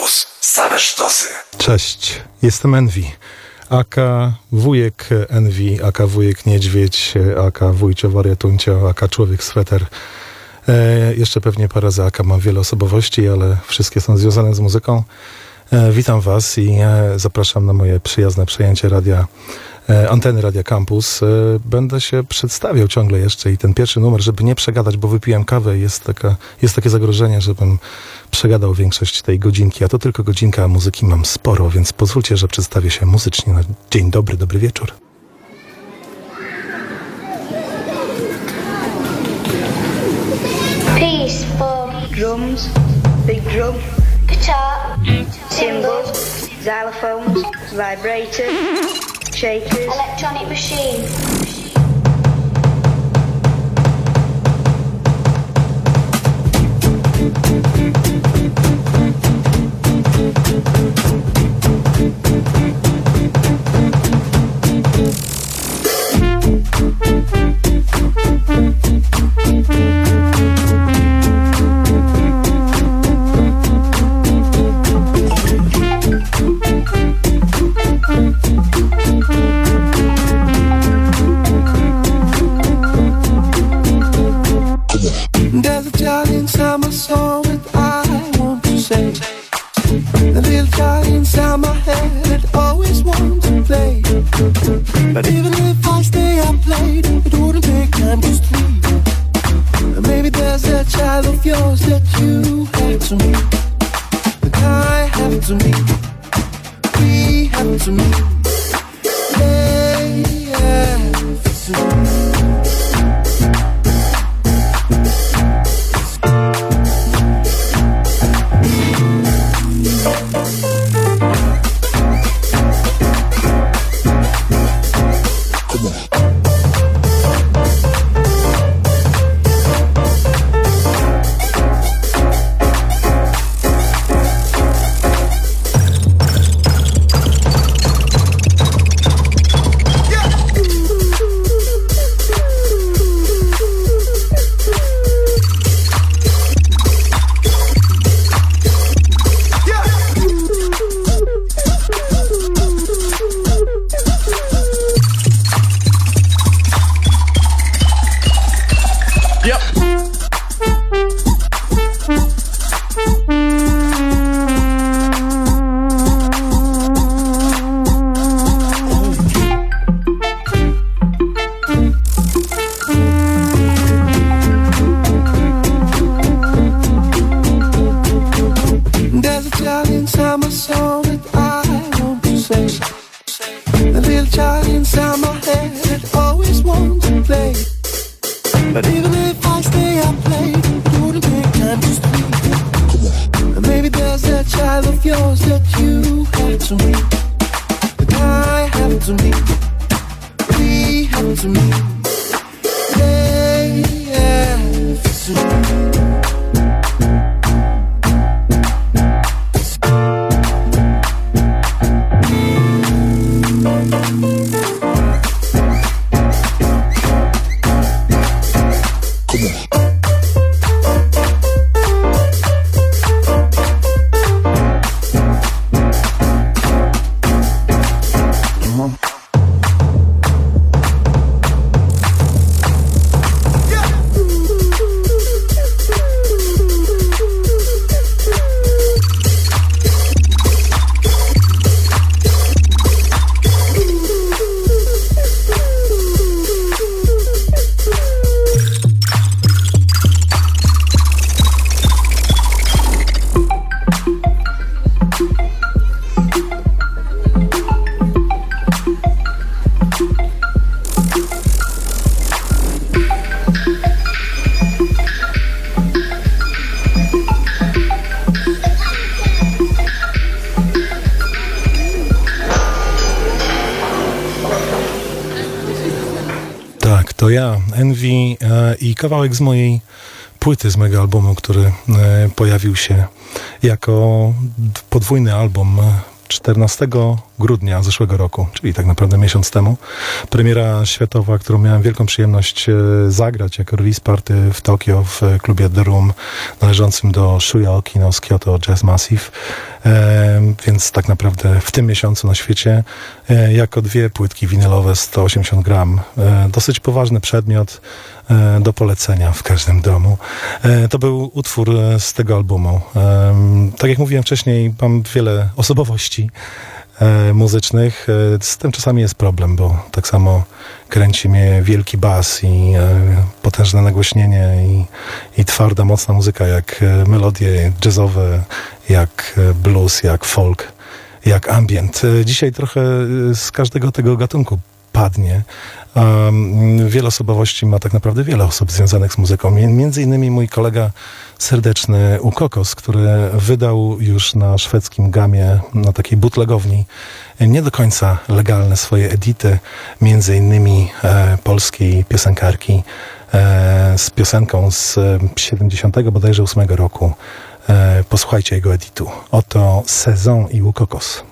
Campus. Same sztosy. Cześć, jestem Envi. Aka wujek Envi, aka wujek niedźwiedź, aka wujcio wariatuncio, aka człowiek sweter. E, jeszcze pewnie parę za aka mam wiele osobowości, ale wszystkie są związane z muzyką. E, witam was i e, zapraszam na moje przyjazne przejęcie radia anteny Radia Campus. E, będę się przedstawiał ciągle jeszcze i ten pierwszy numer, żeby nie przegadać, bo wypiłem kawę jest, taka, jest takie zagrożenie, żebym przegadał większość tej godzinki, a to tylko godzinka, a muzyki mam sporo, więc pozwólcie, że przedstawię się muzycznie na dzień dobry, dobry wieczór. Piece for drums, big drum, guitar, cymbals, xylophones, vibrators, shakers, electronic machine. There's a child inside my soul that I want to say. The little child inside my head that always wants to play. But even if I stay up late, it wouldn't take time to sleep. Maybe there's a child of yours that you have to meet. That I have to meet. We have to meet. They have to to ja, Envy e, i kawałek z mojej płyty, z mojego albumu, który e, pojawił się jako podwójny album e, 14 grudnia zeszłego roku, czyli tak naprawdę miesiąc temu. Premiera światowa, którą miałem wielką przyjemność e, zagrać jako release party w Tokio w klubie The Room należącym do Shuya Okino z Kyoto Jazz Massive. E, więc tak naprawdę w tym miesiącu na świecie e, jako dwie płytki winylowe 180 gram. E, dosyć poważny przedmiot do polecenia w każdym domu. E, to był utwór e, z tego albumu. E, tak jak mówiłem wcześniej, mam wiele osobowości e, muzycznych. E, z tym czasami jest problem, bo tak samo kręci mnie wielki bas i e, potężne nagłośnienie i, i twarda, mocna muzyka, jak e, melodie jazzowe, jak e, blues, jak folk, jak ambient. E, dzisiaj trochę e, z każdego tego gatunku padnie. Um, wiele osobowości ma tak naprawdę wiele osób związanych z muzyką. Między innymi mój kolega serdeczny Ukokos, który wydał już na szwedzkim gamie, na takiej bootlegowni, nie do końca legalne swoje edity, między innymi e, polskiej piosenkarki e, z piosenką z e, 70 bodajże 8 roku. E, posłuchajcie jego editu. Oto Sezon i Ukokos.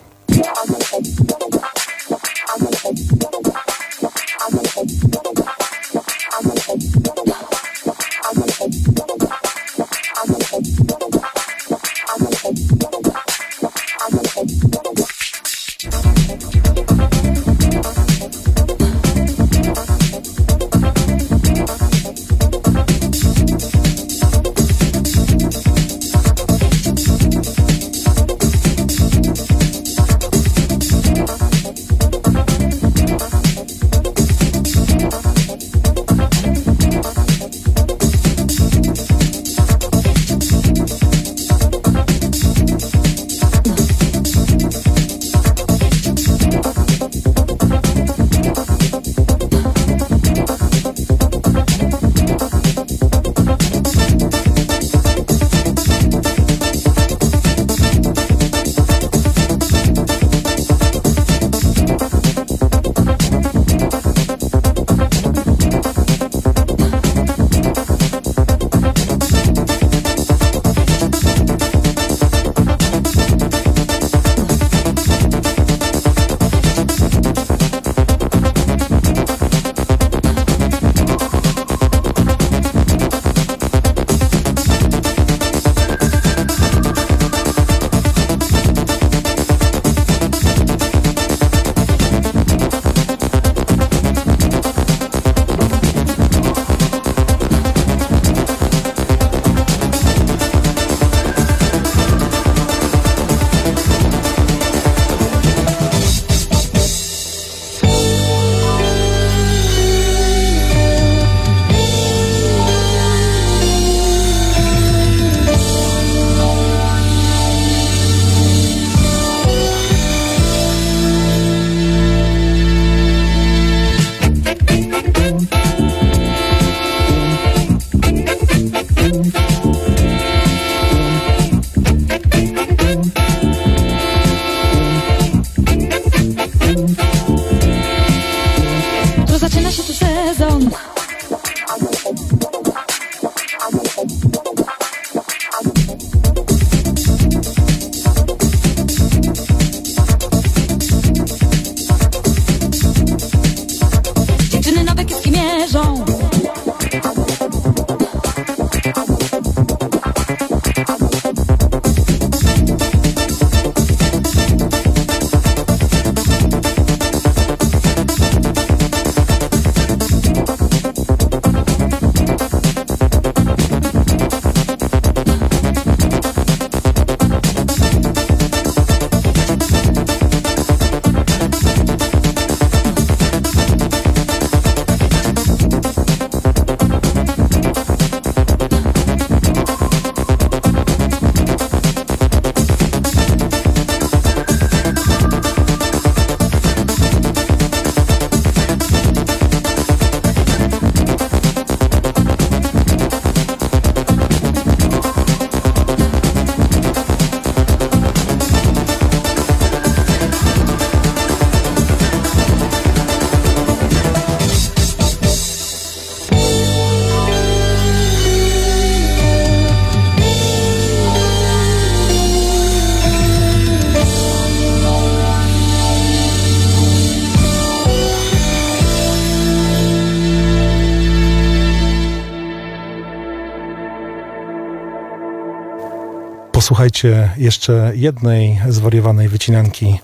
Posłuchajcie jeszcze jednej zwariowanej wycinanki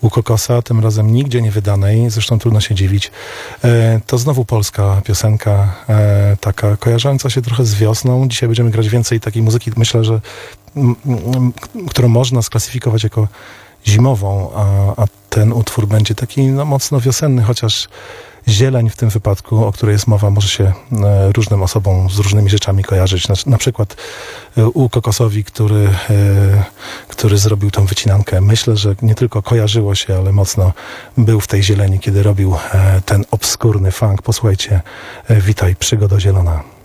u Kokosa, tym razem nigdzie nie wydanej, zresztą trudno się dziwić. E, to znowu polska piosenka, e, taka kojarząca się trochę z wiosną. Dzisiaj będziemy grać więcej takiej muzyki, myślę, że którą można sklasyfikować jako zimową, a, a ten utwór będzie taki no, mocno wiosenny, chociaż zieleń w tym wypadku, o której jest mowa, może się e, różnym osobom z różnymi rzeczami kojarzyć. Na, na przykład e, u Kokosowi, który, e, który zrobił tą wycinankę. Myślę, że nie tylko kojarzyło się, ale mocno był w tej zieleni, kiedy robił ten obskurny funk. Posłuchajcie, witaj, przygoda zielona.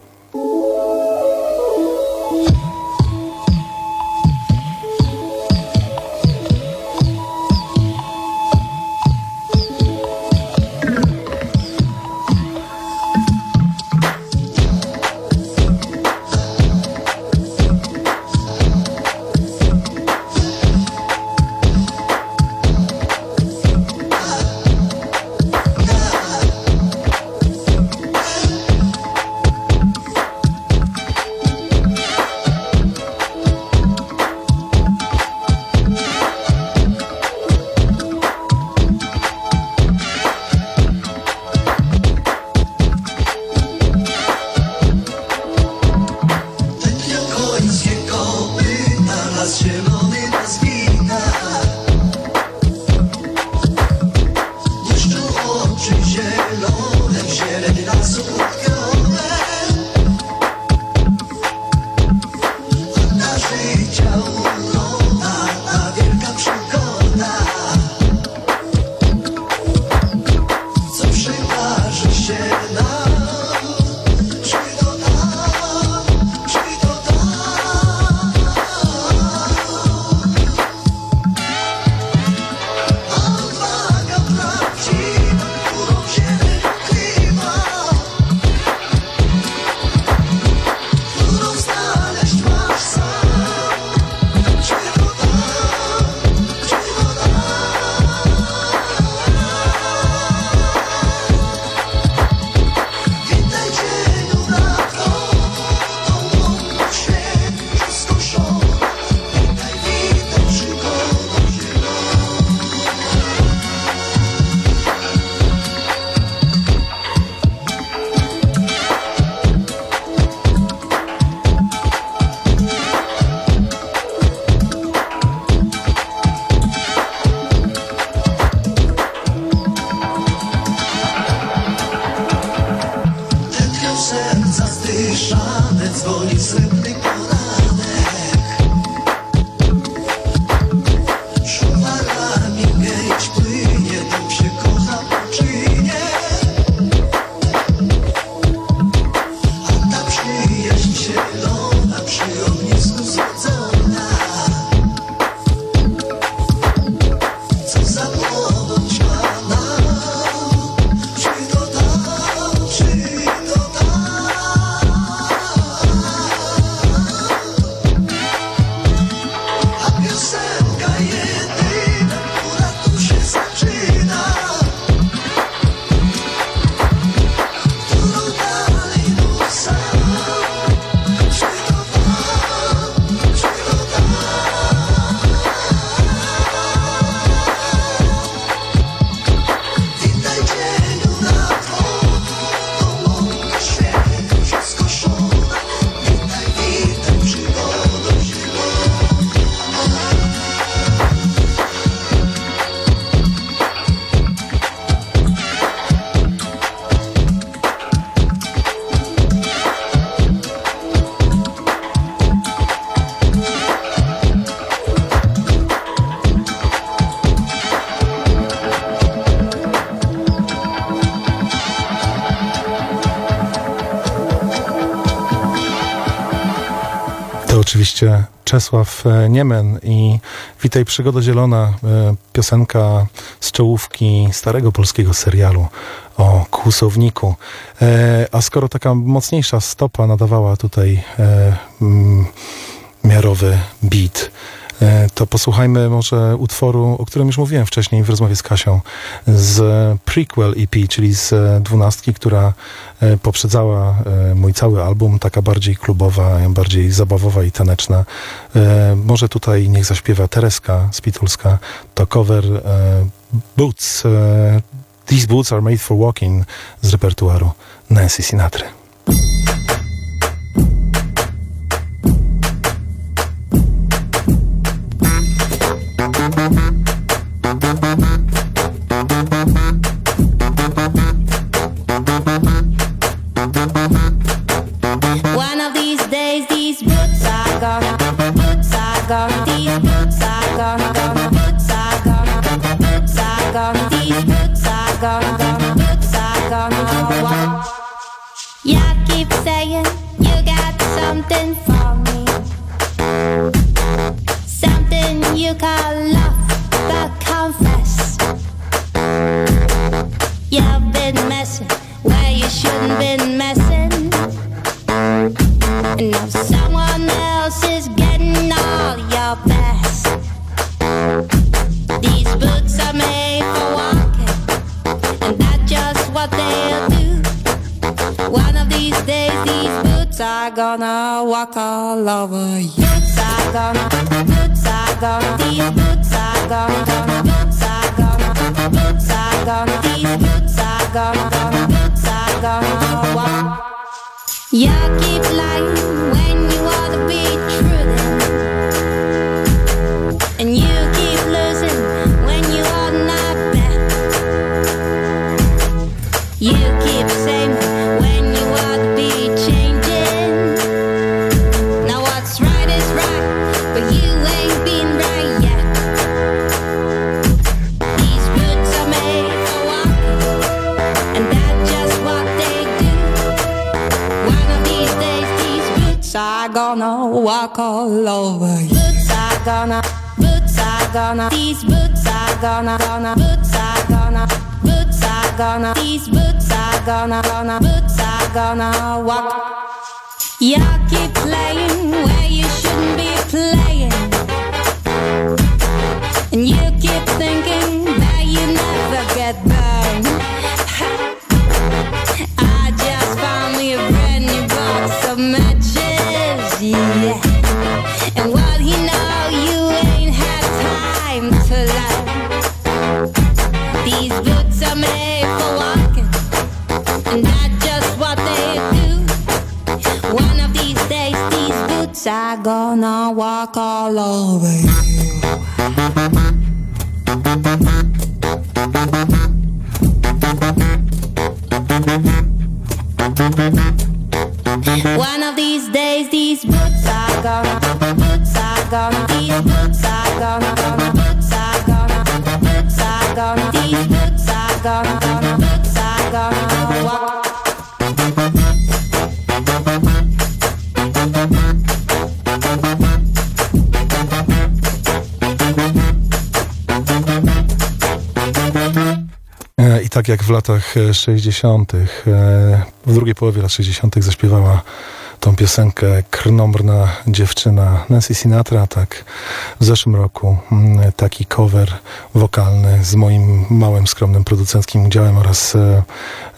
Oczywiście Czesław e, Niemen i Witaj Przygoda Zielona, e, piosenka z czołówki starego polskiego serialu o kłusowniku. E, A skoro taka mocniejsza stopa nadawała tutaj miarowy beat, to posłuchajmy może utworu, o którym już mówiłem wcześniej w rozmowie z Kasią, z prequel EP, czyli z dwunastki, która e, poprzedzała e, mój cały album, taka bardziej klubowa, bardziej zabawowa i taneczna. E, Może tutaj niech zaśpiewa Tereska Spitulska, to cover e, Boots. e, These Boots are made for walking z repertuaru Nancy Sinatry. Are gonna walk all over you. Boots are gonna, boots are gonna, these boots are gonna, gonna, boots are gonna, boots are gonna, these boots are gonna, gonna, boots are gonna walk. You keep lying when you ought to be true. And you gonna walk all over you. Boots are gonna, boots are gonna, these boots are gonna, gonna, boots are gonna, boots are gonna, these boots are gonna, gonna, boots are gonna walk. You keep playing where you shouldn't be playing. And you keep thinking gonna walk all over you. One of these days, these boots are gonna, boots are gonna, jak w latach e, 60., e, w drugiej połowie lat 60., zaśpiewała tą piosenkę Krnomrna dziewczyna Nancy Sinatra, tak w zeszłym roku mm, taki cover wokalny z moim małym, skromnym producenckim udziałem oraz e,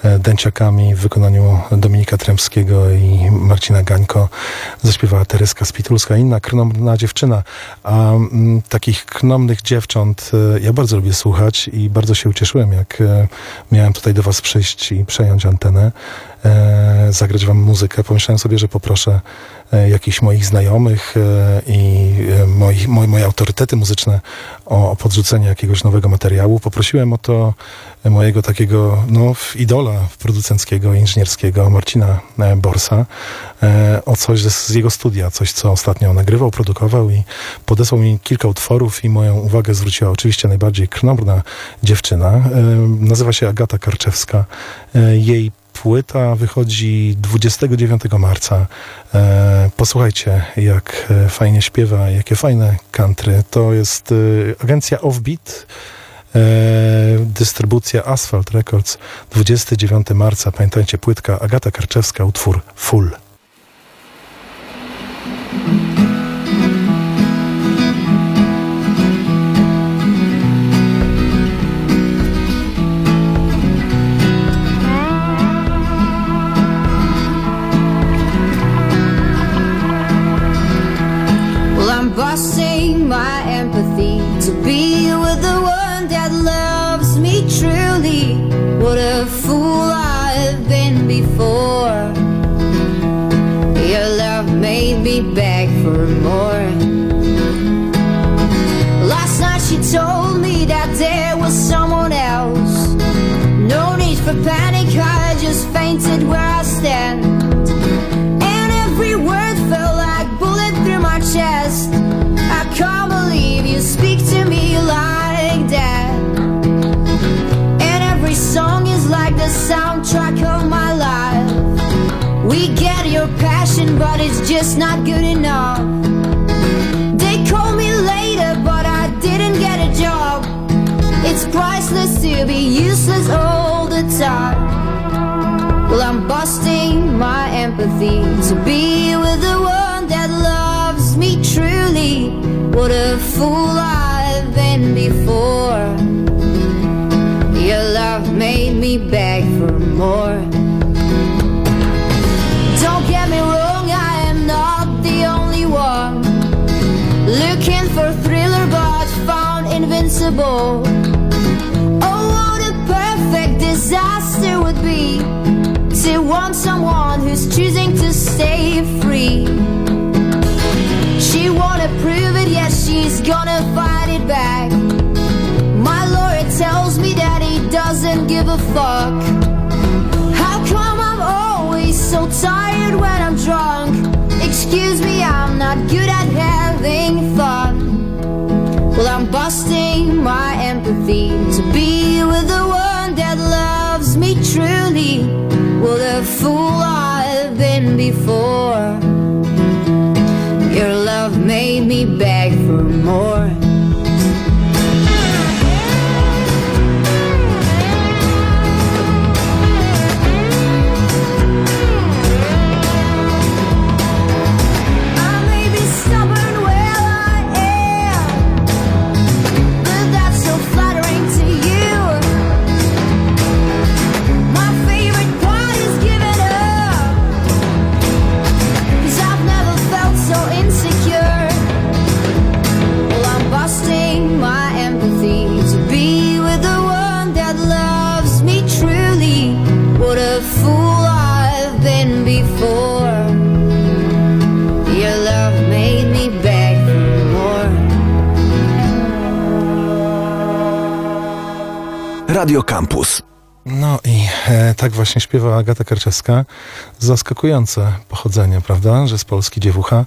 e, dęciakami w wykonaniu Dominika Tremskiego i Marcina Gańko zaśpiewała Tereska Spitulska, inna krnomna dziewczyna. A mm, takich krnomnych dziewcząt e, ja bardzo lubię słuchać i bardzo się ucieszyłem, jak miałem tutaj do was przyjść i przejąć antenę, zagrać wam muzykę. Pomyślałem sobie, że poproszę e, jakichś moich znajomych e, i e, moich, moje, autorytety muzyczne o, o podrzucenie jakiegoś nowego materiału. Poprosiłem o to e, mojego takiego no, idola producenckiego, inżynierskiego Marcina e, Borsa e, o coś z, jego studia, coś co ostatnio nagrywał, produkował i podesłał mi kilka utworów i moją uwagę zwróciła oczywiście najbardziej krnomrna dziewczyna. E, nazywa się Agata Karczewska. E, jej płyta wychodzi 29 marca. E, posłuchajcie, jak e, fajnie śpiewa, jakie fajne country. To jest e, agencja Offbeat. Dystrybucja Asphalt Records 29 marca. Pamiętajcie, płytka Agata Karczewska, utwór Full. Fainted where I stand. And every word felt like bullet through my chest. I can't believe you speak to me like that. And every song is like the soundtrack of my life. We get your passion, but it's just not good enough. They call me later, but I didn't get a job. It's priceless to be useless all the time. I'm busting my empathy to be with the one that loves me truly. What a fool I've been before. Your love made me beg for more. Don't get me wrong, I am not the only one looking for thriller but found invincible. Oh, what a perfect disaster to want someone who's choosing to stay free. She wanna prove it, yes, she's gonna fight it back. My lawyer tells me that he doesn't give a fuck. How come I'm always so tired when I'm drunk? Excuse me, I'm not good at having fun. Well, I'm busting my empathy to be with the one that loves me truly. What a fool I've been before. Your love made me beg for more. Radio Campus. No i e, tak właśnie śpiewa Agata Karczewska. Zaskakujące pochodzenie, prawda, że z Polski dziewucha.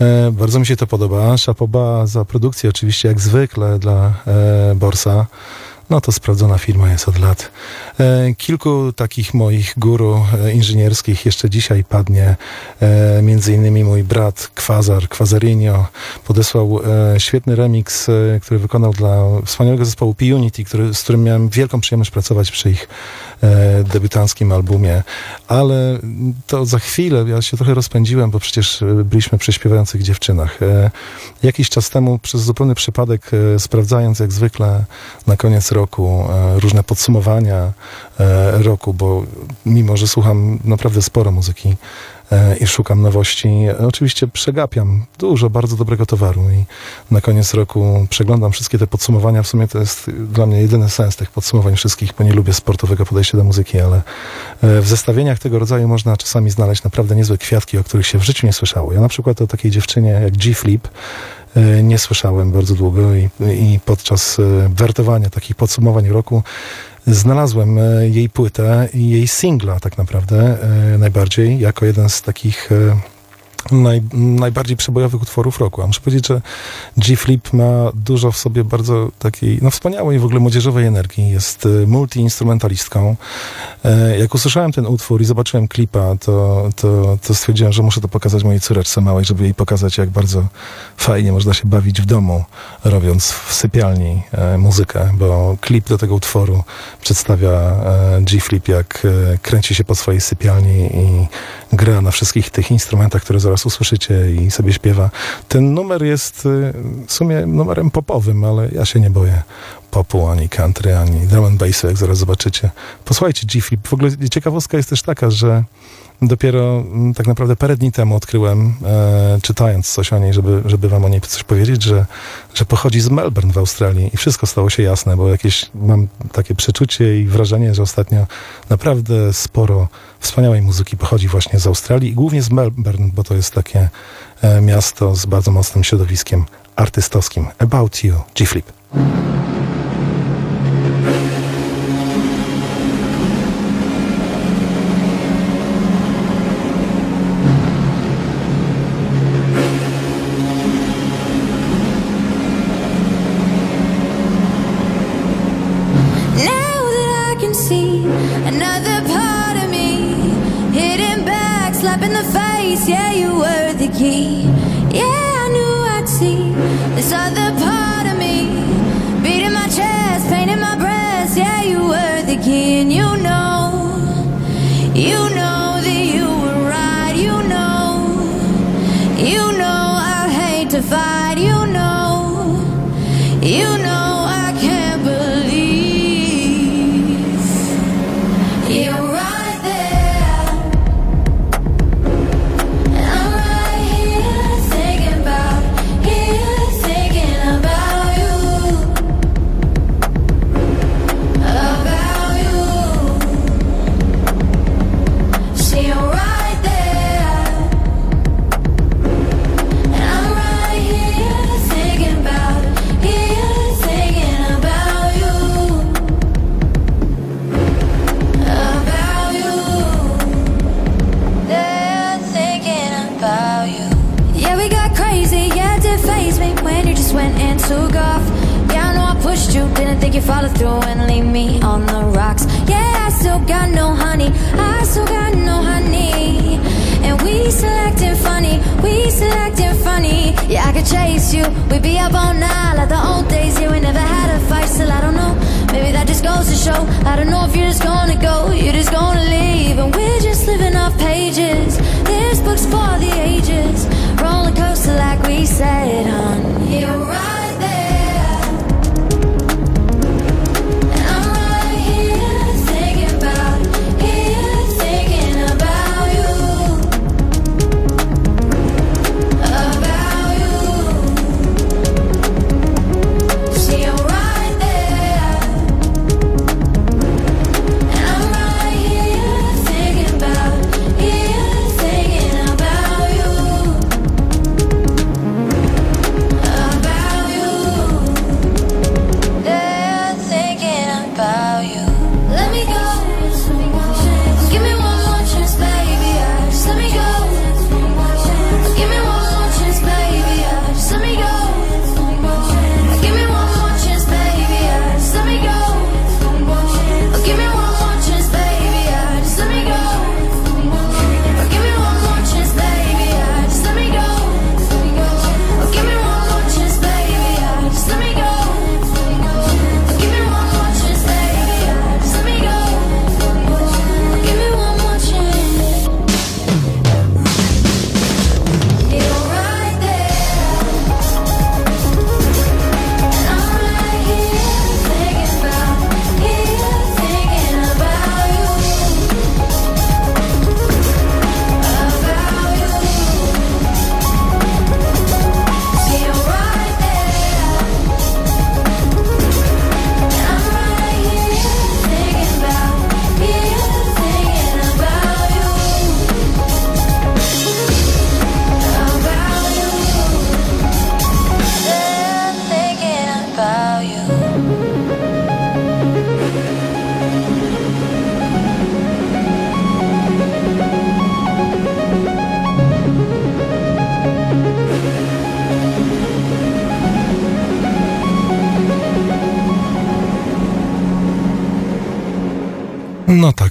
E, bardzo mi się to podoba. Szapoba za produkcję oczywiście jak zwykle dla e, Borsa. No to sprawdzona firma jest od lat. E, kilku takich moich guru e, inżynierskich jeszcze dzisiaj padnie. E, między innymi mój brat Kwazar, Kwazarinio podesłał świetny remix, który wykonał dla wspaniałego zespołu P-Unity, który, z którym miałem wielką przyjemność pracować przy ich debiutanckim albumie. Ale to za chwilę, ja się trochę rozpędziłem, bo przecież byliśmy przy śpiewających dziewczynach. Jakiś czas temu, przez zupełny przypadek, sprawdzając jak zwykle na koniec roku e, różne podsumowania e, roku, bo mimo, że słucham naprawdę sporo muzyki e, i szukam nowości, oczywiście przegapiam dużo bardzo dobrego towaru i na koniec roku przeglądam wszystkie te podsumowania. W sumie to jest dla mnie jedyny sens tych podsumowań wszystkich, bo nie lubię sportowego podejścia do muzyki, ale w zestawieniach tego rodzaju można czasami znaleźć naprawdę niezłe kwiatki, o których się w życiu nie słyszało. Ja na przykład o takiej dziewczynie jak G Flip e, nie słyszałem bardzo długo i, i podczas e, wertowania takich podsumowań roku znalazłem e, jej płytę i jej singla tak naprawdę e, najbardziej, jako jeden z takich e, naj, najbardziej przebojowych utworów roku. A muszę powiedzieć, że G Flip ma dużo w sobie bardzo takiej, no wspaniałej w ogóle młodzieżowej energii. Jest e, multiinstrumentalistką. E, Jak usłyszałem ten utwór i zobaczyłem klipa, to, to, to stwierdziłem, że muszę to pokazać mojej córeczce małej, żeby jej pokazać, jak bardzo fajnie można się bawić w domu, robiąc w sypialni e, muzykę, bo klip do tego utworu przedstawia e, G Flip, jak kręci się po swojej sypialni i gra na wszystkich tych instrumentach, które zaraz usłyszycie i sobie śpiewa. Ten numer jest y, w sumie numerem popowym, ale ja się nie boję popu, ani country, ani drum and bassu, jak zaraz zobaczycie. Posłuchajcie G-Flip. W ogóle ciekawostka jest też taka, że dopiero mm, tak naprawdę parę dni temu odkryłem, e, czytając coś o niej, żeby, żeby wam o niej coś powiedzieć, że, że pochodzi z Melbourne w Australii i wszystko stało się jasne, bo jakieś mam takie przeczucie i wrażenie, że ostatnio naprawdę sporo wspaniałej muzyki pochodzi właśnie z Australii i głównie z Melbourne, bo to jest takie e, miasto z bardzo mocnym środowiskiem artystowskim. About You, G-Flip.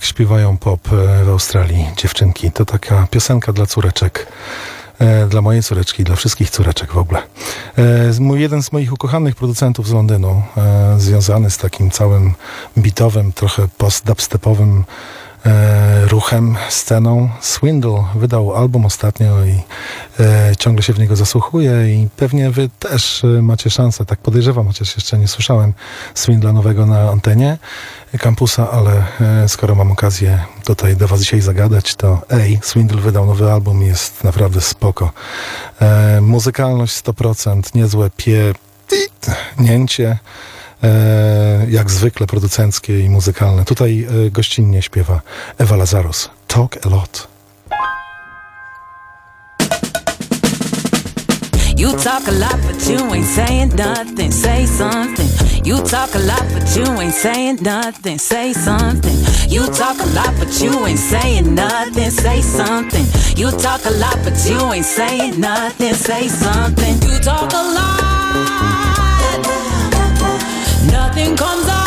śpiewają pop e, w Australii dziewczynki. To taka piosenka dla córeczek e, dla mojej córeczki, dla wszystkich córeczek w ogóle. E, mój, jeden z moich ukochanych producentów z Londynu, związany z takim całym bitowym, trochę post-dubstepowym ruchem, sceną, Swindle wydał album ostatnio i ciągle się w niego zasłuchuje i pewnie wy też macie szansę, tak podejrzewam, chociaż jeszcze nie słyszałem Swindla nowego na antenie kampusa, ale e, skoro mam okazję tutaj do was dzisiaj zagadać, to ej, Swindle wydał nowy album jest naprawdę spoko. E, muzykalność 100%, niezłe pie... nięcie, e, jak zwykle producenckie i muzykalne. Tutaj e, gościnnie śpiewa Ewa Lazarus. Talk a lot. You talk a lot, but you ain't saying nothing. Say something. You talk a lot, but you ain't saying nothing. Say something. You talk a lot, but you ain't saying nothing. Say something. You talk a lot, but you ain't saying nothing. Say something. You talk a lot. Nothing comes out.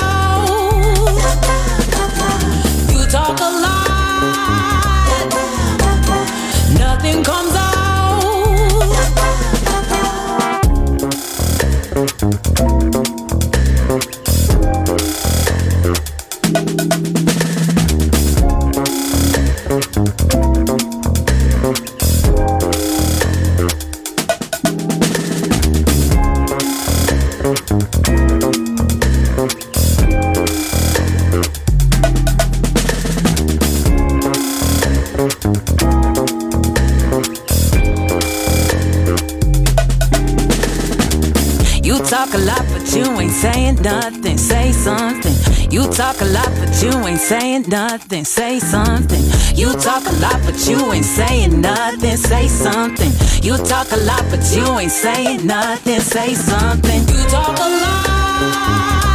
you ain't saying nothing. Say something. You talk a lot, but you ain't saying nothing. Say something. You talk a lot, but you ain't saying nothing. Say something. You talk a lot, but you ain't saying nothing. Say something. You talk a lot.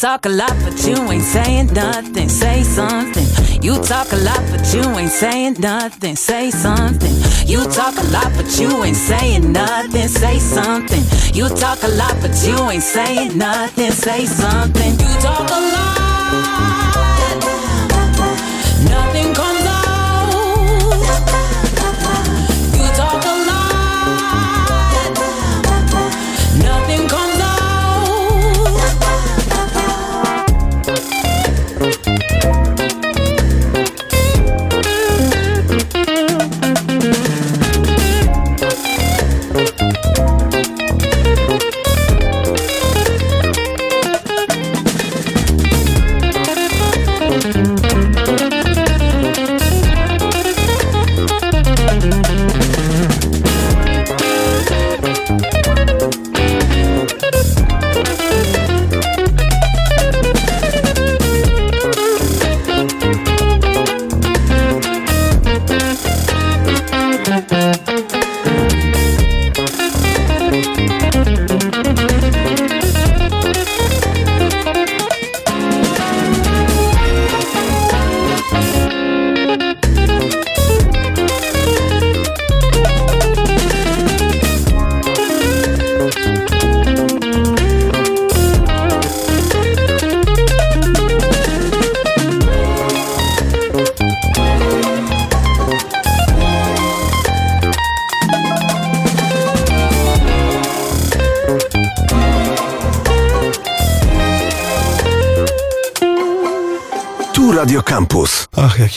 Talk a lot, but you ain't saying nothing. Say something. You talk a lot, but you ain't saying nothing. Say something. You talk a lot, but you ain't saying nothing. Say something. You talk a lot, but you ain't saying nothing. Say something. You talk a lot.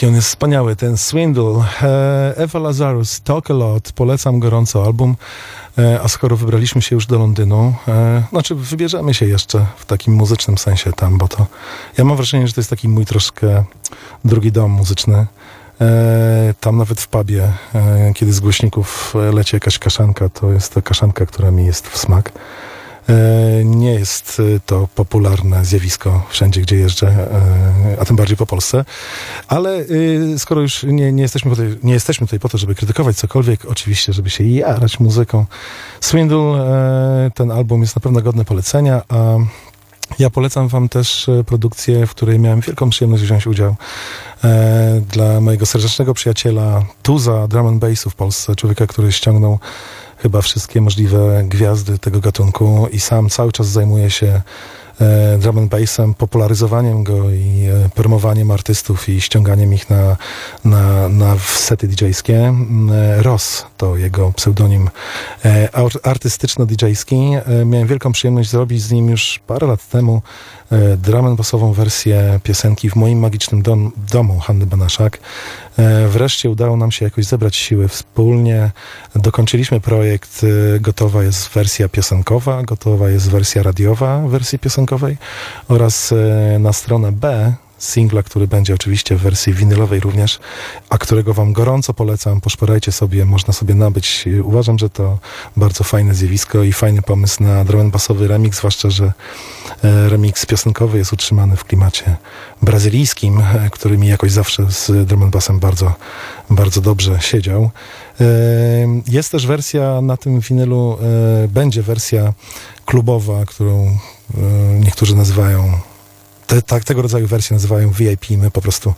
Jaki on jest wspaniały, ten Swindle. E, Eva Lazarus, Talk a Lot, polecam gorąco album. E, a skoro wybraliśmy się już do Londynu, e, znaczy wybierzemy się jeszcze w takim muzycznym sensie tam, bo to ja mam wrażenie, że to jest taki mój troszkę drugi dom muzyczny. Tam nawet w pubie, kiedy z głośników leci jakaś kaszanka, to jest to kaszanka, która mi jest w smak. E, Nie jest e, to popularne zjawisko wszędzie, gdzie jeżdżę, e, a tym bardziej po Polsce. Ale skoro już nie, nie, jesteśmy tutaj, nie jesteśmy tutaj po to, żeby krytykować cokolwiek, oczywiście, żeby się jarać muzyką. Swindle, ten album jest na pewno godny polecenia, a ja polecam wam też produkcję, w której miałem wielką przyjemność wziąć udział e, dla mojego serdecznego przyjaciela Tuza drum and bassu w Polsce, człowieka, który ściągnął chyba wszystkie możliwe gwiazdy tego gatunku i sam cały czas zajmuje się e, drum and bassem, popularyzowaniem go i e, promowaniem artystów i ściąganiem ich na, na, na sety DJ-skie. Mm, e, Ross to jego pseudonim ar- artystyczno-DJ-ski. Miałem wielką przyjemność zrobić z nim już parę lat temu drum and bassową wersję piosenki w moim magicznym dom, domu Hanny Banaszak. E, wreszcie udało nam się jakoś zebrać siły wspólnie. Dokończyliśmy projekt. e, Gotowa jest wersja piosenkowa, gotowa jest wersja radiowa wersji piosenkowej oraz e, na stronę B singla, który będzie oczywiście w wersji winylowej również, a którego wam gorąco polecam. Poszperajcie sobie, można sobie nabyć. Uważam, że to bardzo fajne zjawisko i fajny pomysł na drum and bassowy remix, zwłaszcza, że e, remix piosenkowy jest utrzymany w klimacie brazylijskim, e, który mi jakoś zawsze z drum and bassem bardzo, bardzo dobrze siedział. E, Jest też wersja na tym winylu, będzie wersja klubowa, którą niektórzy nazywają te, tak, tego rodzaju wersje nazywają VIP. My po prostu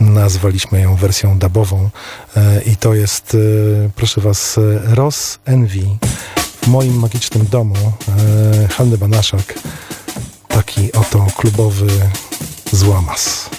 nazwaliśmy ją wersją dubową. E, I to jest, e, proszę Was, e, Ross Envy w moim magicznym domu Hanny Banaszak. Taki oto klubowy złamas.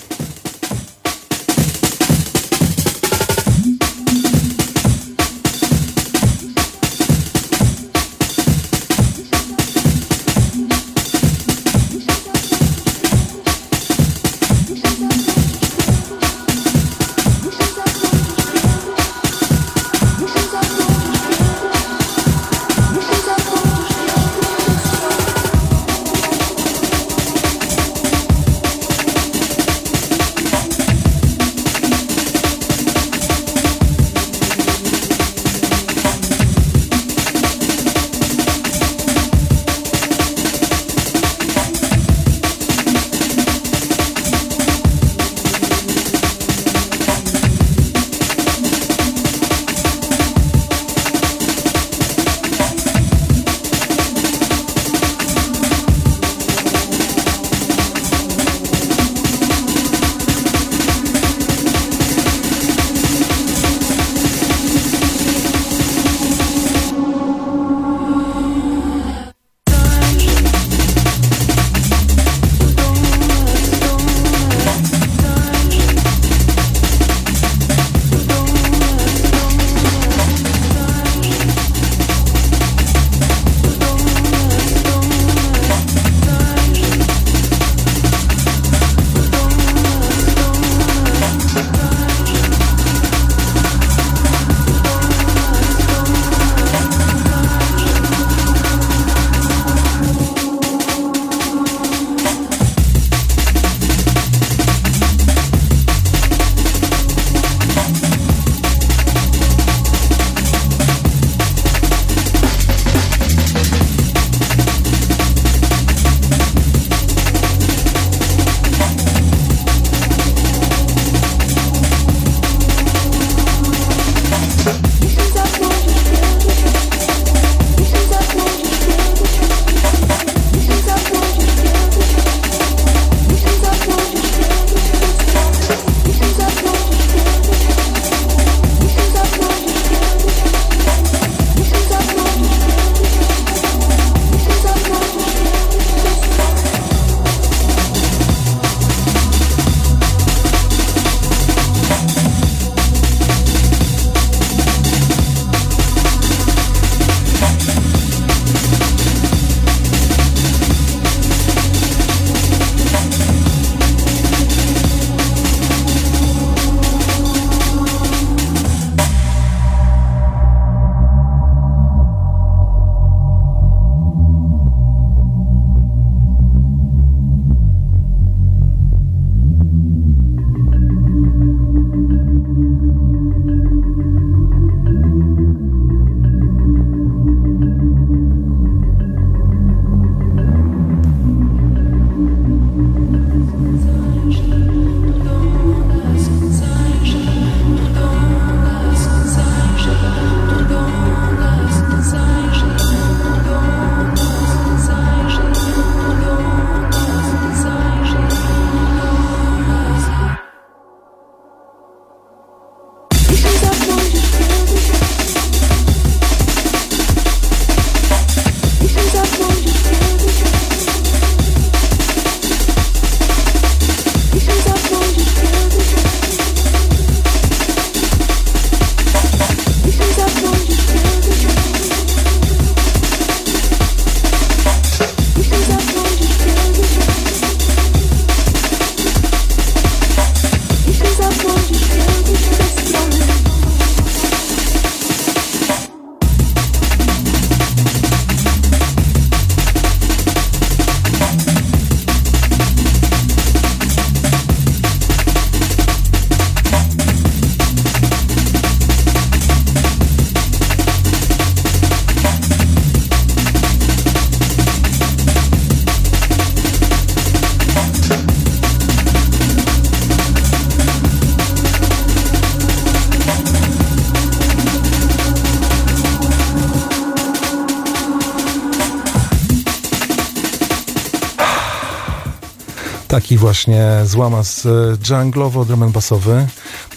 Właśnie złamas e, dżunglowo drum and bassowy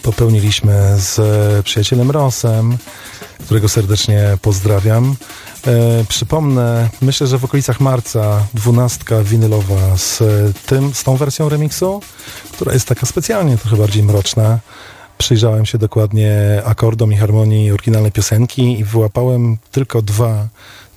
popełniliśmy z e, przyjacielem Rosem, którego serdecznie pozdrawiam. E, przypomnę, myślę, że w okolicach marca dwunastka winylowa z, e, tym, z tą wersją remiksu, która jest taka specjalnie trochę bardziej mroczna. Przyjrzałem się dokładnie akordom i harmonii oryginalnej piosenki i wyłapałem tylko dwa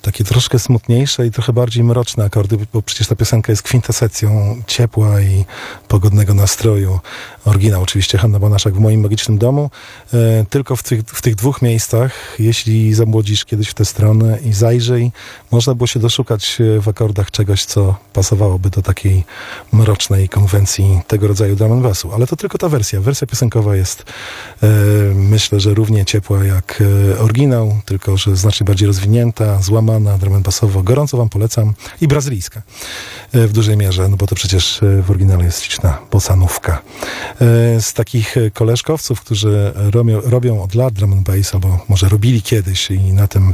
takie troszkę smutniejsze i trochę bardziej mroczne akordy, bo przecież ta piosenka jest kwintesencją ciepła i pogodnego nastroju. Oryginał oczywiście Hanna Bonaszak w moim magicznym domu. E, tylko w tych, w tych dwóch miejscach, jeśli zamłodzisz kiedyś w tę stronę i zajrzyj, można było się doszukać e, w akordach czegoś, co pasowałoby do takiej mrocznej konwencji tego rodzaju drum and. Ale to tylko ta wersja. Wersja piosenkowa jest e, myślę, że równie ciepła jak e, oryginał, tylko że znacznie bardziej rozwinięta, złamana, drum and bassowo. Gorąco wam polecam. I brazylijska e, w dużej mierze, no bo to przecież w oryginale jest liczna bosanówka. E, Z takich e, koleżkowców, którzy robią, robią od lat drum and bass, albo może robili kiedyś i na tym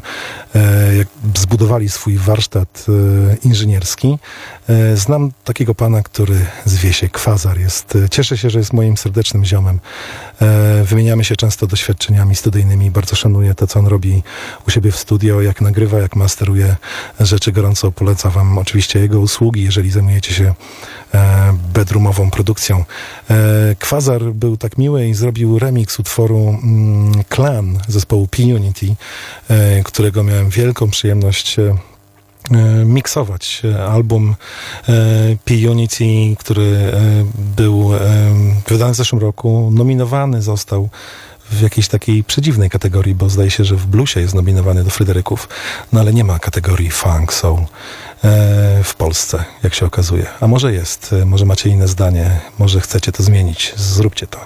e, zbudowali swój warsztat inżynierski, znam takiego pana, który zwie się Kwazar. Jest, e, cieszę się, że jest moim serdecznym ziomem. E, Wymieniamy się często doświadczeniami studyjnymi. Bardzo szanuję to, co on robi u siebie w studio, jak nagrywa, jak masteruje rzeczy. Gorąco polecam wam oczywiście jego usługi, jeżeli zajmujecie się e, bedroomową produkcją. E, Kwazar był tak miły i zrobił remix utworu mm, Clan zespołu P-Unity, e, którego miałem wielką przyjemność e, e, miksować e, album e, P-Unity, który e, był e, wydany w zeszłym roku, nominowany został w jakiejś takiej przedziwnej kategorii, bo zdaje się, że w bluesie jest nominowany do Fryderyków, no ale nie ma kategorii funk, soul e, w Polsce, jak się okazuje. A może jest, e, może macie inne zdanie, może chcecie to zmienić, zróbcie to.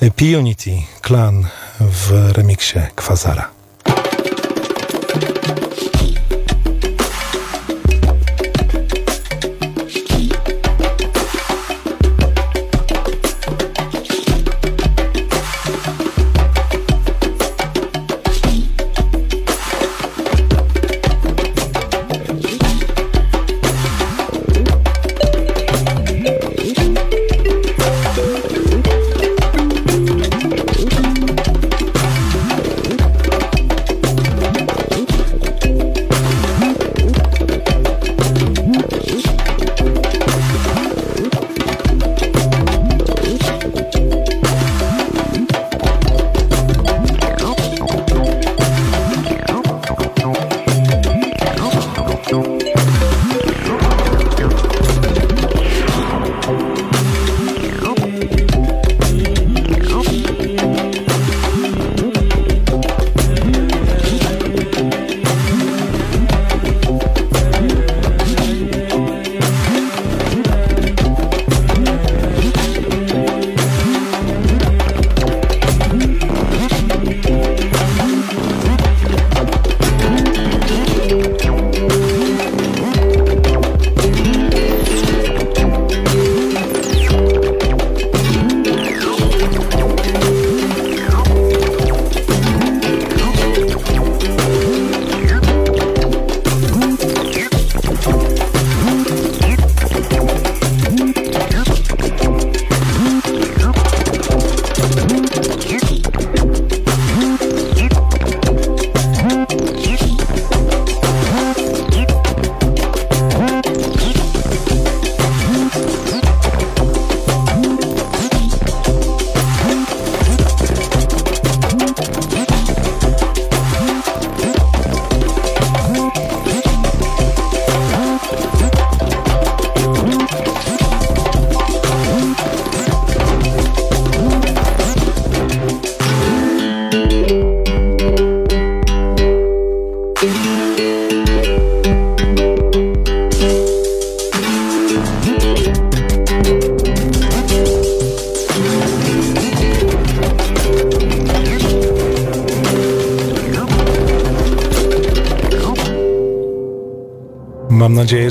E, P-Unity, Clan w remiksie Kwazara.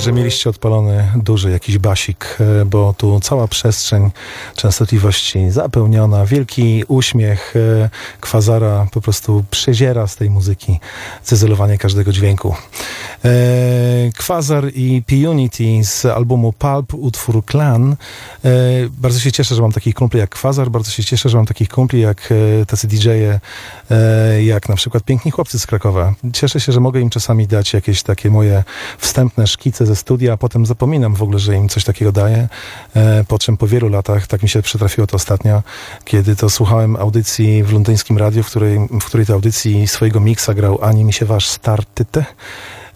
Że mieliście odpalony duży jakiś basik, e, bo tu cała przestrzeń częstotliwości zapełniona, wielki uśmiech e, kwazara po prostu przeziera z tej muzyki cyzelowanie każdego dźwięku. E, Kwazar i P-Unity z albumu Pulp, utwór Clan. E, bardzo się cieszę, że mam takich kumpli jak Kwazar, bardzo się cieszę, że mam takich kumpli jak e, tacy DJ-e, jak na przykład Piękni Chłopcy z Krakowa. Cieszę się, że mogę im czasami dać jakieś takie moje wstępne szkice ze studia, a potem zapominam w ogóle, że im coś takiego daję, po czym po wielu latach, tak mi się przytrafiło to ostatnio, kiedy to słuchałem audycji w londyńskim radiu, w której, w której to audycji swojego miksa grał Ani mi się wasz startyte.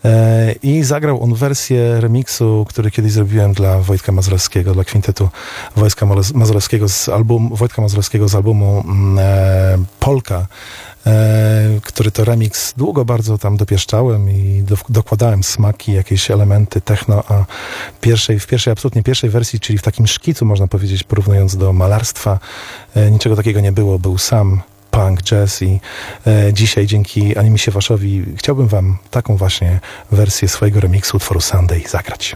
E, I zagrał on wersję remiksu, który kiedyś zrobiłem dla Wojtka Mazurowskiego, dla kwintetu Wojtka Maz- Mazurowskiego z albumu, Wojtka Mazurowskiego z albumu mm, e, Polka, e, który to remix długo bardzo tam dopieszczałem i do, dokładałem smaki, jakieś elementy techno, a pierwszej, w pierwszej, absolutnie pierwszej wersji, czyli w takim szkicu, można powiedzieć, porównując do malarstwa, niczego takiego nie było, był sam punk, jazz i e, dzisiaj dzięki Animisie Waszowi chciałbym wam taką właśnie wersję swojego remiksu utworu Sunday zagrać.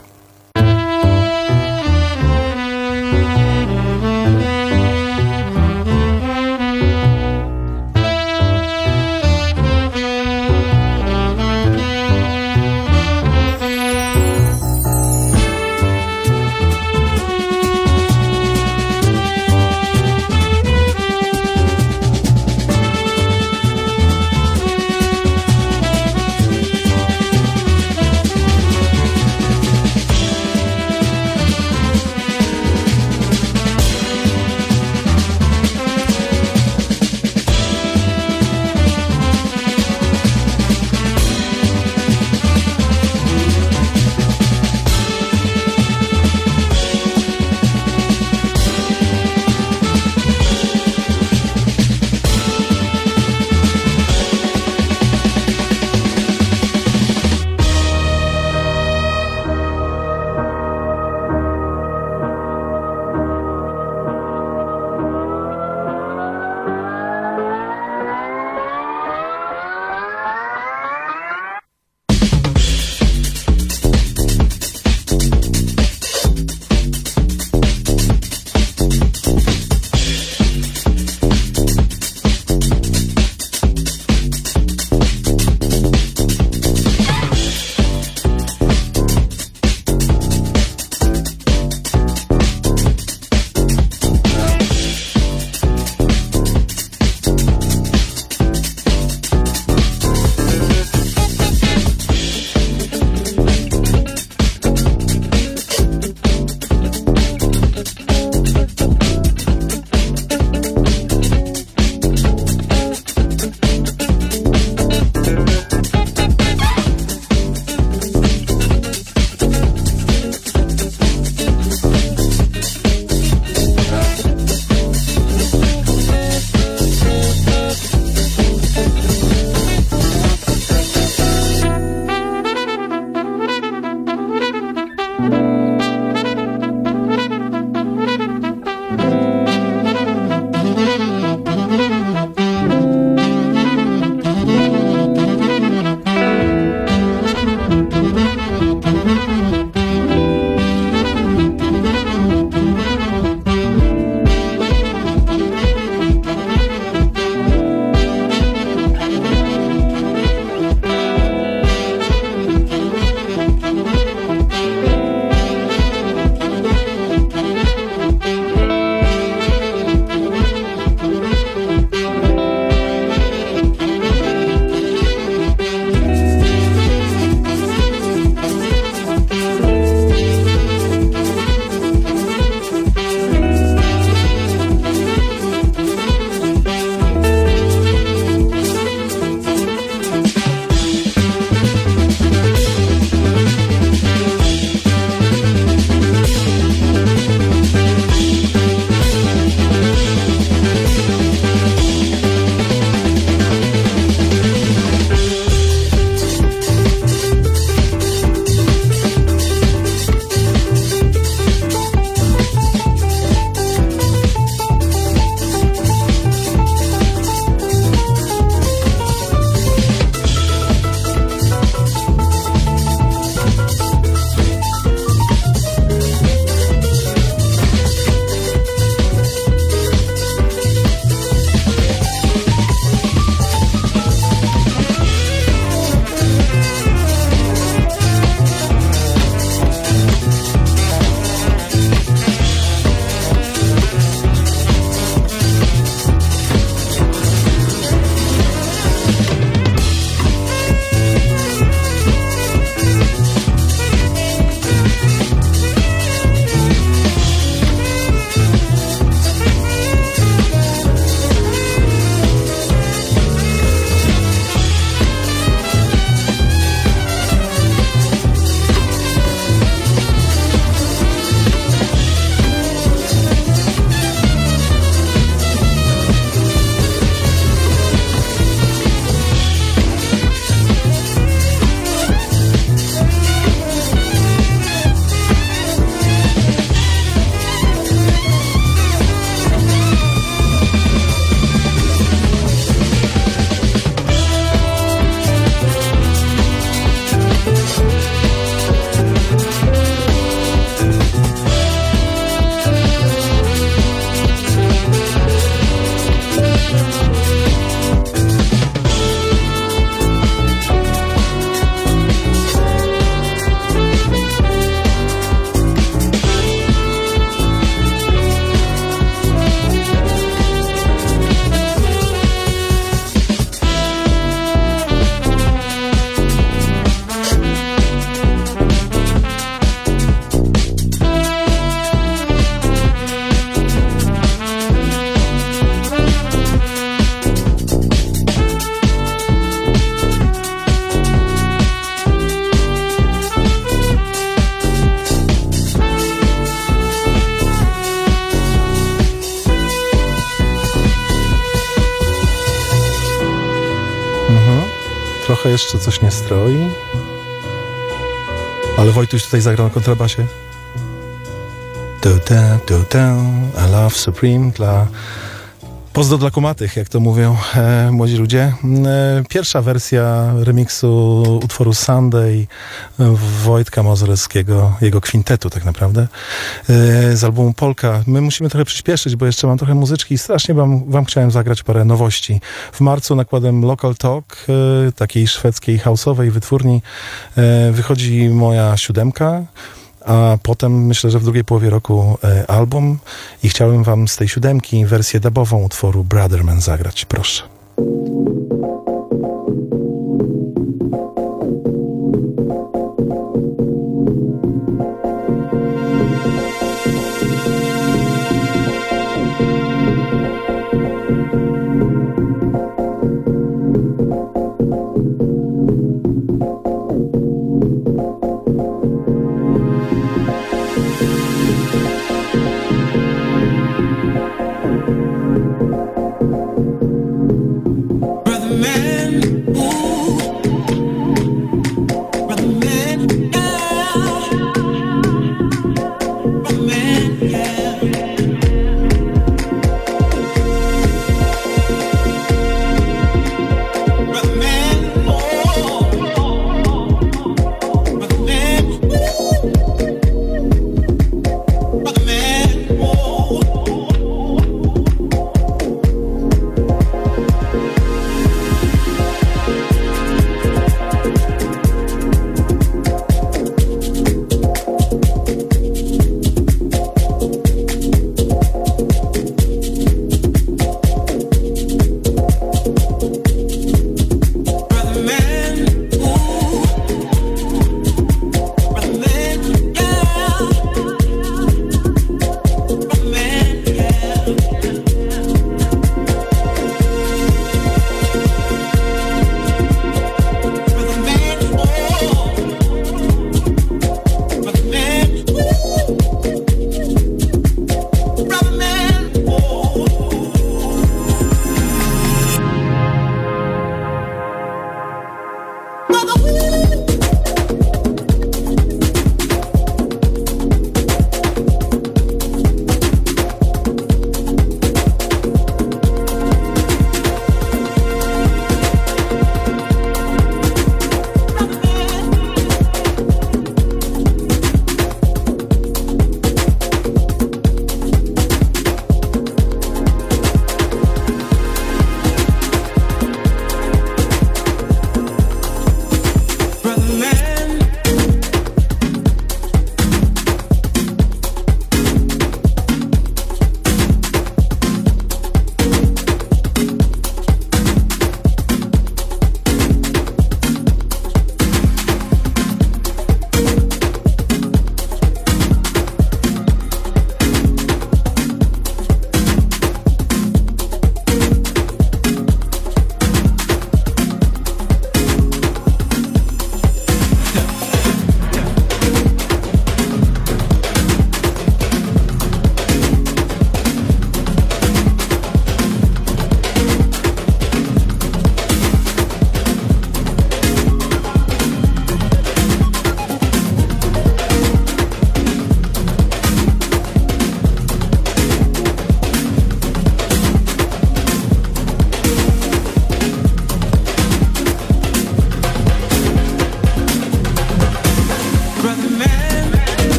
Trochę jeszcze coś nie stroi. Ale Wojtuś tutaj zagrał na kontrabasie. Du, da, I love Supreme dla Pozdro dla kumatych, jak to mówią e, młodzi ludzie. E, pierwsza wersja remiksu utworu Sunday Wojtka Mozorowskiego, jego kwintetu tak naprawdę, e, z albumu Polka. My musimy trochę przyspieszyć, bo jeszcze mam trochę muzyczki i strasznie wam, wam chciałem zagrać parę nowości. W marcu nakładem Local Talk, e, takiej szwedzkiej houseowej wytwórni, e, wychodzi moja siódemka, a potem myślę, że w drugiej połowie roku e, album i chciałem wam z tej siódemki wersję dubową utworu Brotherman zagrać. Proszę.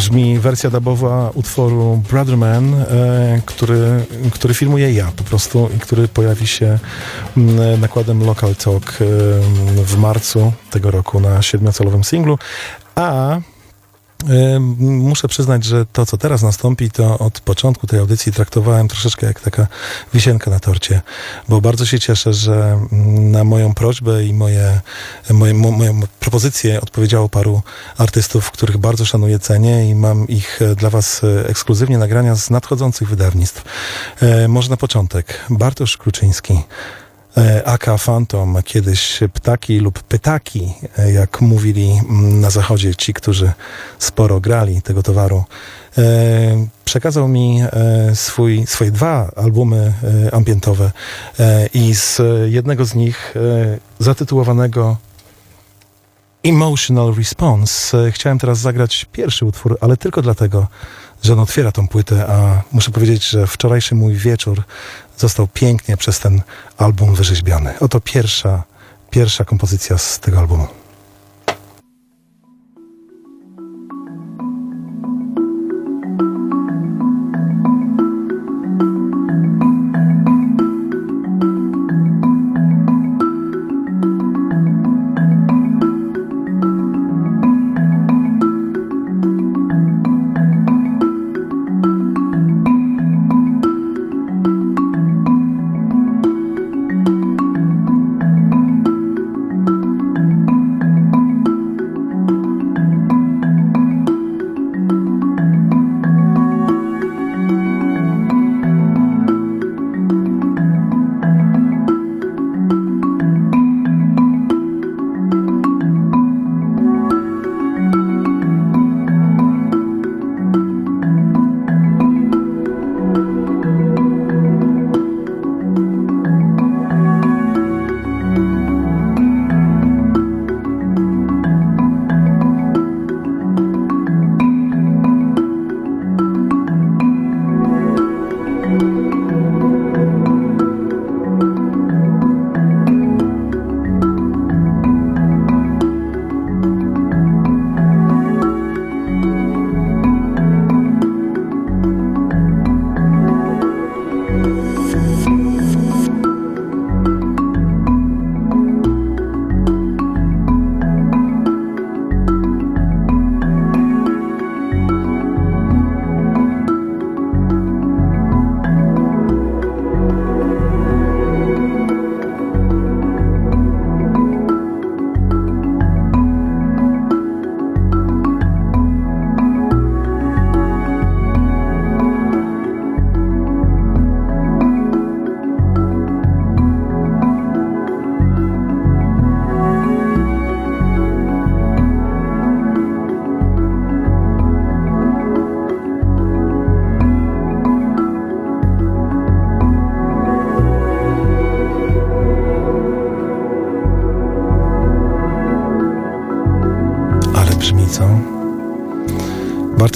Brzmi wersja dubowa utworu Brotherman, e, który, który filmuję ja po prostu i który pojawi się nakładem Local Talk e, w marcu tego roku na siedmiocalowym singlu, a Muszę przyznać, że to, co teraz nastąpi, to od początku tej audycji traktowałem troszeczkę jak taka wisienka na torcie, bo bardzo się cieszę, że mm, na moją prośbę i moje, moje, mo, moją propozycję odpowiedziało paru artystów, których bardzo szanuję, cenię i mam ich e, dla Was e, ekskluzywnie nagrania z nadchodzących wydawnictw. E, może na początek Bartosz Kluczyński. E, Aka Phantom, kiedyś ptaki lub pytaki, e, jak mówili mm, na zachodzie ci, którzy sporo grali tego towaru. E, Przekazał mi swój, swoje dwa albumy ambientowe i z jednego z nich zatytułowanego Emotional Response. Chciałem teraz zagrać pierwszy utwór, ale tylko dlatego, że on otwiera tą płytę, a muszę powiedzieć, że wczorajszy mój wieczór został pięknie przez ten album wyrzeźbiony. Oto pierwsza, pierwsza kompozycja z tego albumu.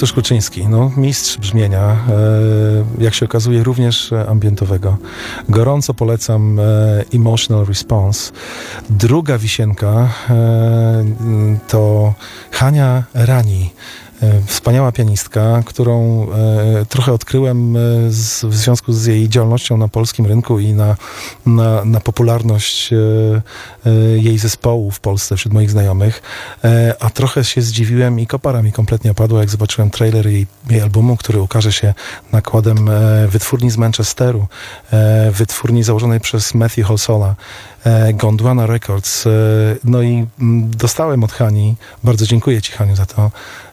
Bartosz Kuczyński, no mistrz brzmienia, e, jak się okazuje również e, ambientowego. Gorąco polecam e, Emotional Response. Druga wisienka to Hania Rani. E, Wspaniała pianistka, którą e, trochę odkryłem e, w związku z jej działalnością na polskim rynku i na, na, na popularność jej zespołu w Polsce wśród moich znajomych. A trochę się zdziwiłem i kopara mi kompletnie opadła, jak zobaczyłem trailer jej, jej albumu, który ukaże się nakładem wytwórni z Manchesteru, wytwórni założonej przez Matthew Holsola, Gondwana Records. No i mm, dostałem od Hani, bardzo dziękuję Ci Haniu za to,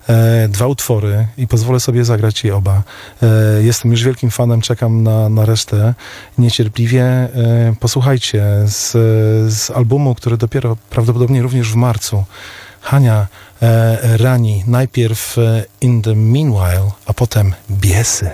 e, dwa utwory i pozwolę sobie zagrać je oba. E, jestem już wielkim fanem, czekam na, na resztę niecierpliwie. E, posłuchajcie z, z albumu, który dopiero prawdopodobnie również w marcu. Hania rani najpierw In the Meanwhile, a potem Biesy.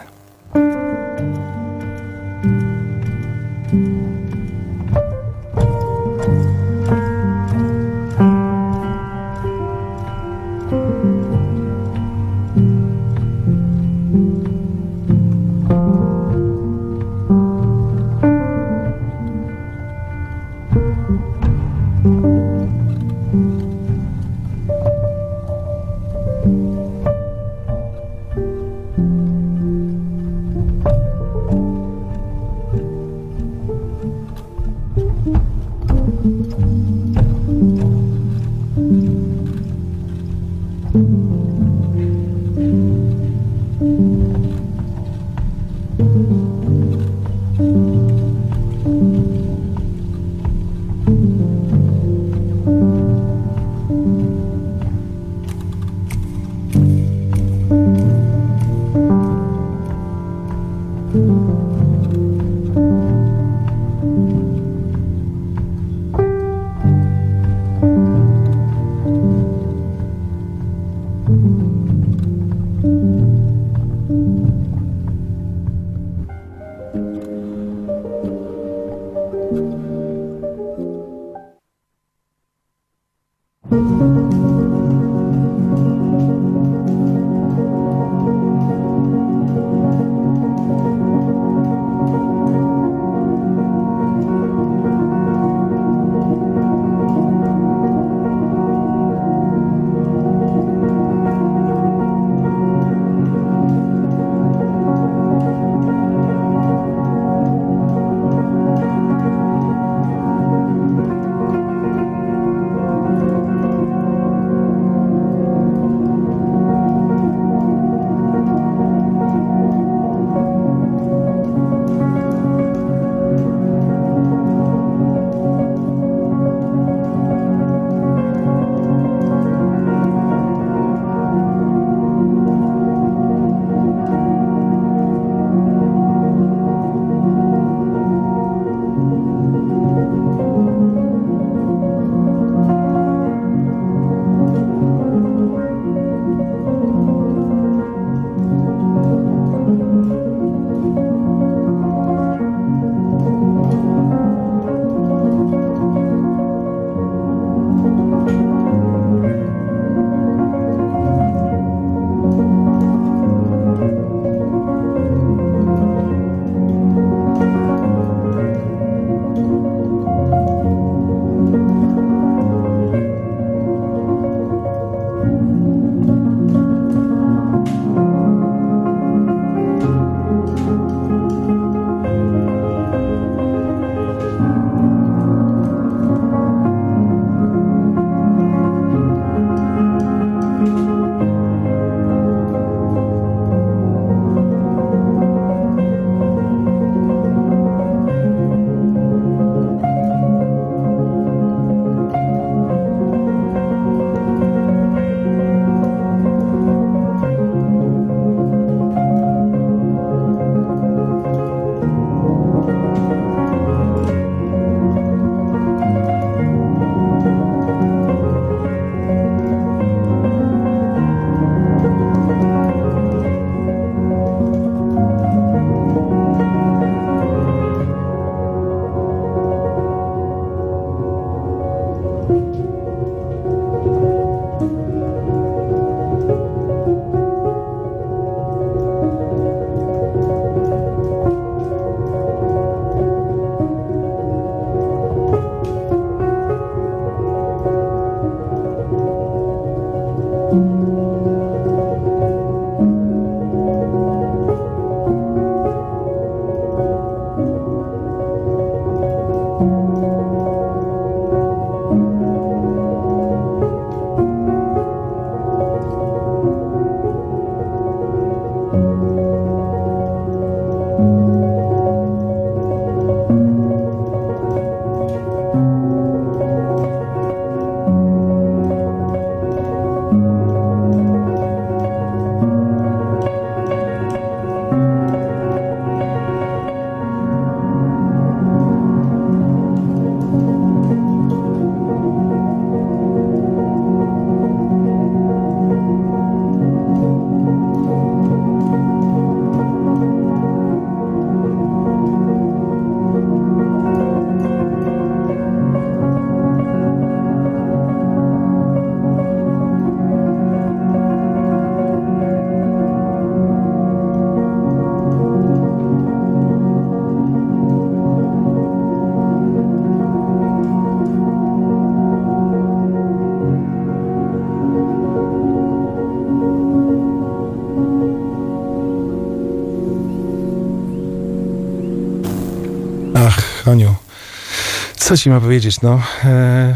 Co ci ma powiedzieć? No, e,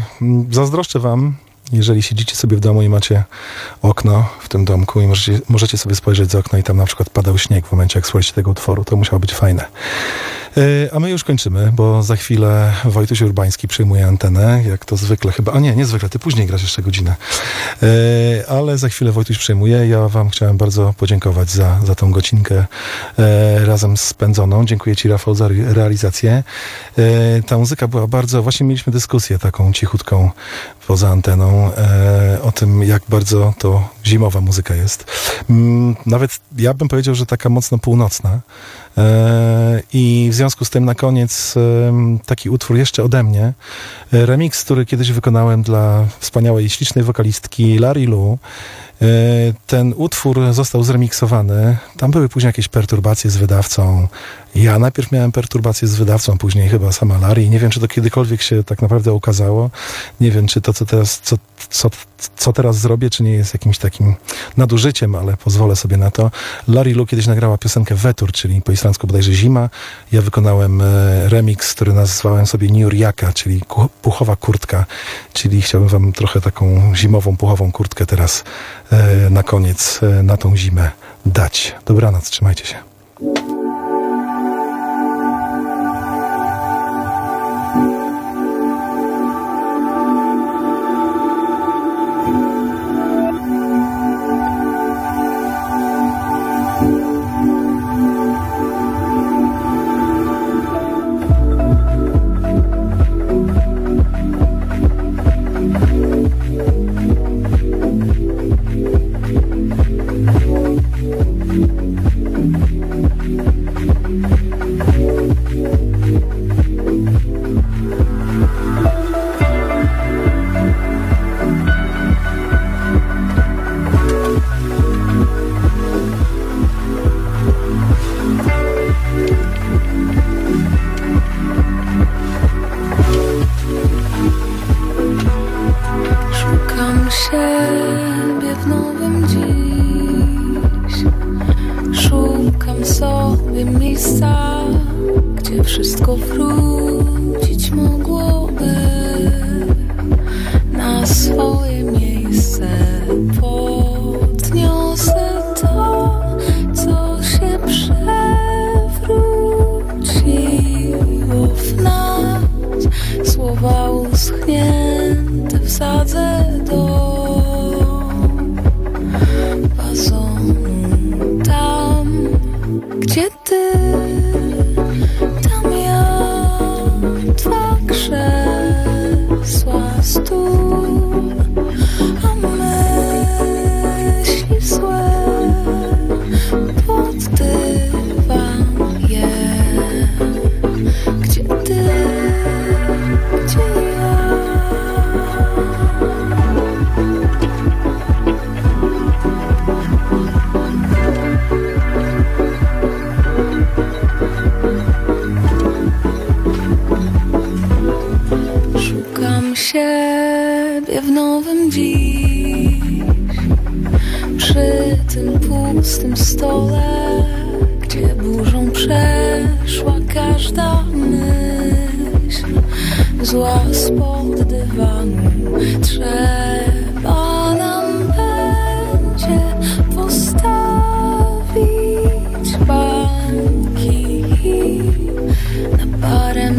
zazdroszczę wam, jeżeli siedzicie sobie w domu i macie okno w tym domku i możecie, możecie sobie spojrzeć z okna i tam na przykład padał śnieg w momencie, jak słuchacie tego utworu. To musiało być fajne. E, a my już kończymy, bo za chwilę Wojtuś Urbański przyjmuje antenę, jak to zwykle chyba. A nie, nie zwykle, ty później grasz jeszcze godzinę. E, ale za chwilę Wojtuś przyjmuje. Ja wam chciałem bardzo podziękować za, za tą godzinkę e, razem spędzoną. Dziękuję ci Rafał za re- realizację. Ta muzyka była bardzo, właśnie mieliśmy dyskusję taką cichutką poza anteną o tym, jak bardzo to zimowa muzyka jest. Mm, Nawet ja bym powiedział, że taka mocno północna. E, I w związku z tym na koniec taki utwór jeszcze ode mnie. E, Remix, który kiedyś wykonałem dla wspaniałej, ślicznej wokalistki Larry Lu. E, Ten utwór został zremiksowany. Tam były później jakieś perturbacje z wydawcą. Ja najpierw miałem perturbacje z wydawcą, później chyba sama Larry. Nie wiem, czy to kiedykolwiek się tak naprawdę ukazało. Nie wiem, czy to, co teraz, co, co, co teraz zrobię, czy nie jest jakimś takim nadużyciem, ale pozwolę sobie na to. Larry Lu kiedyś nagrała piosenkę Wetur, czyli po islandzku bodajże zima. Ja wykonałem e, remix, który nazwałem sobie Niuriaka, czyli puchowa kurtka, czyli chciałbym wam trochę taką zimową, puchową kurtkę teraz e, na koniec, e, na tą zimę dać. Dobranoc, trzymajcie się.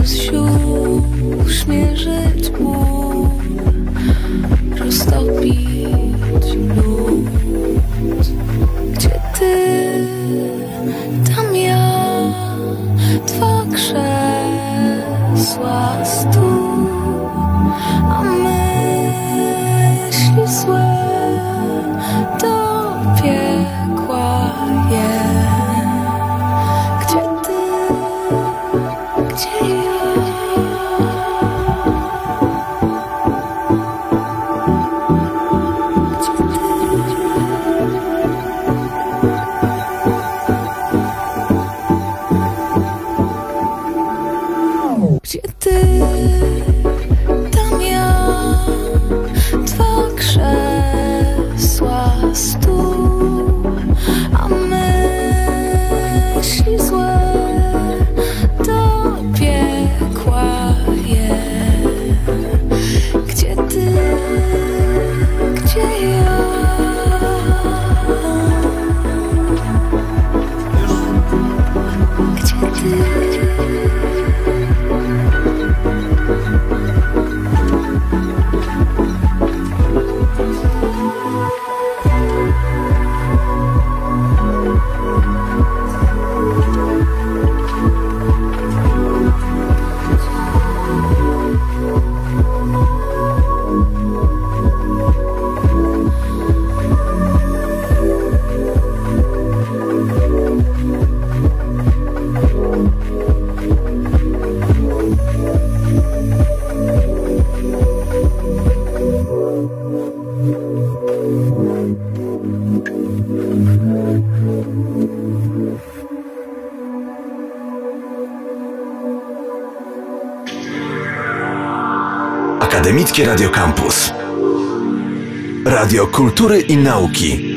Parem z ziół Akademickie Radio Campus. Radio Kultury i Nauki.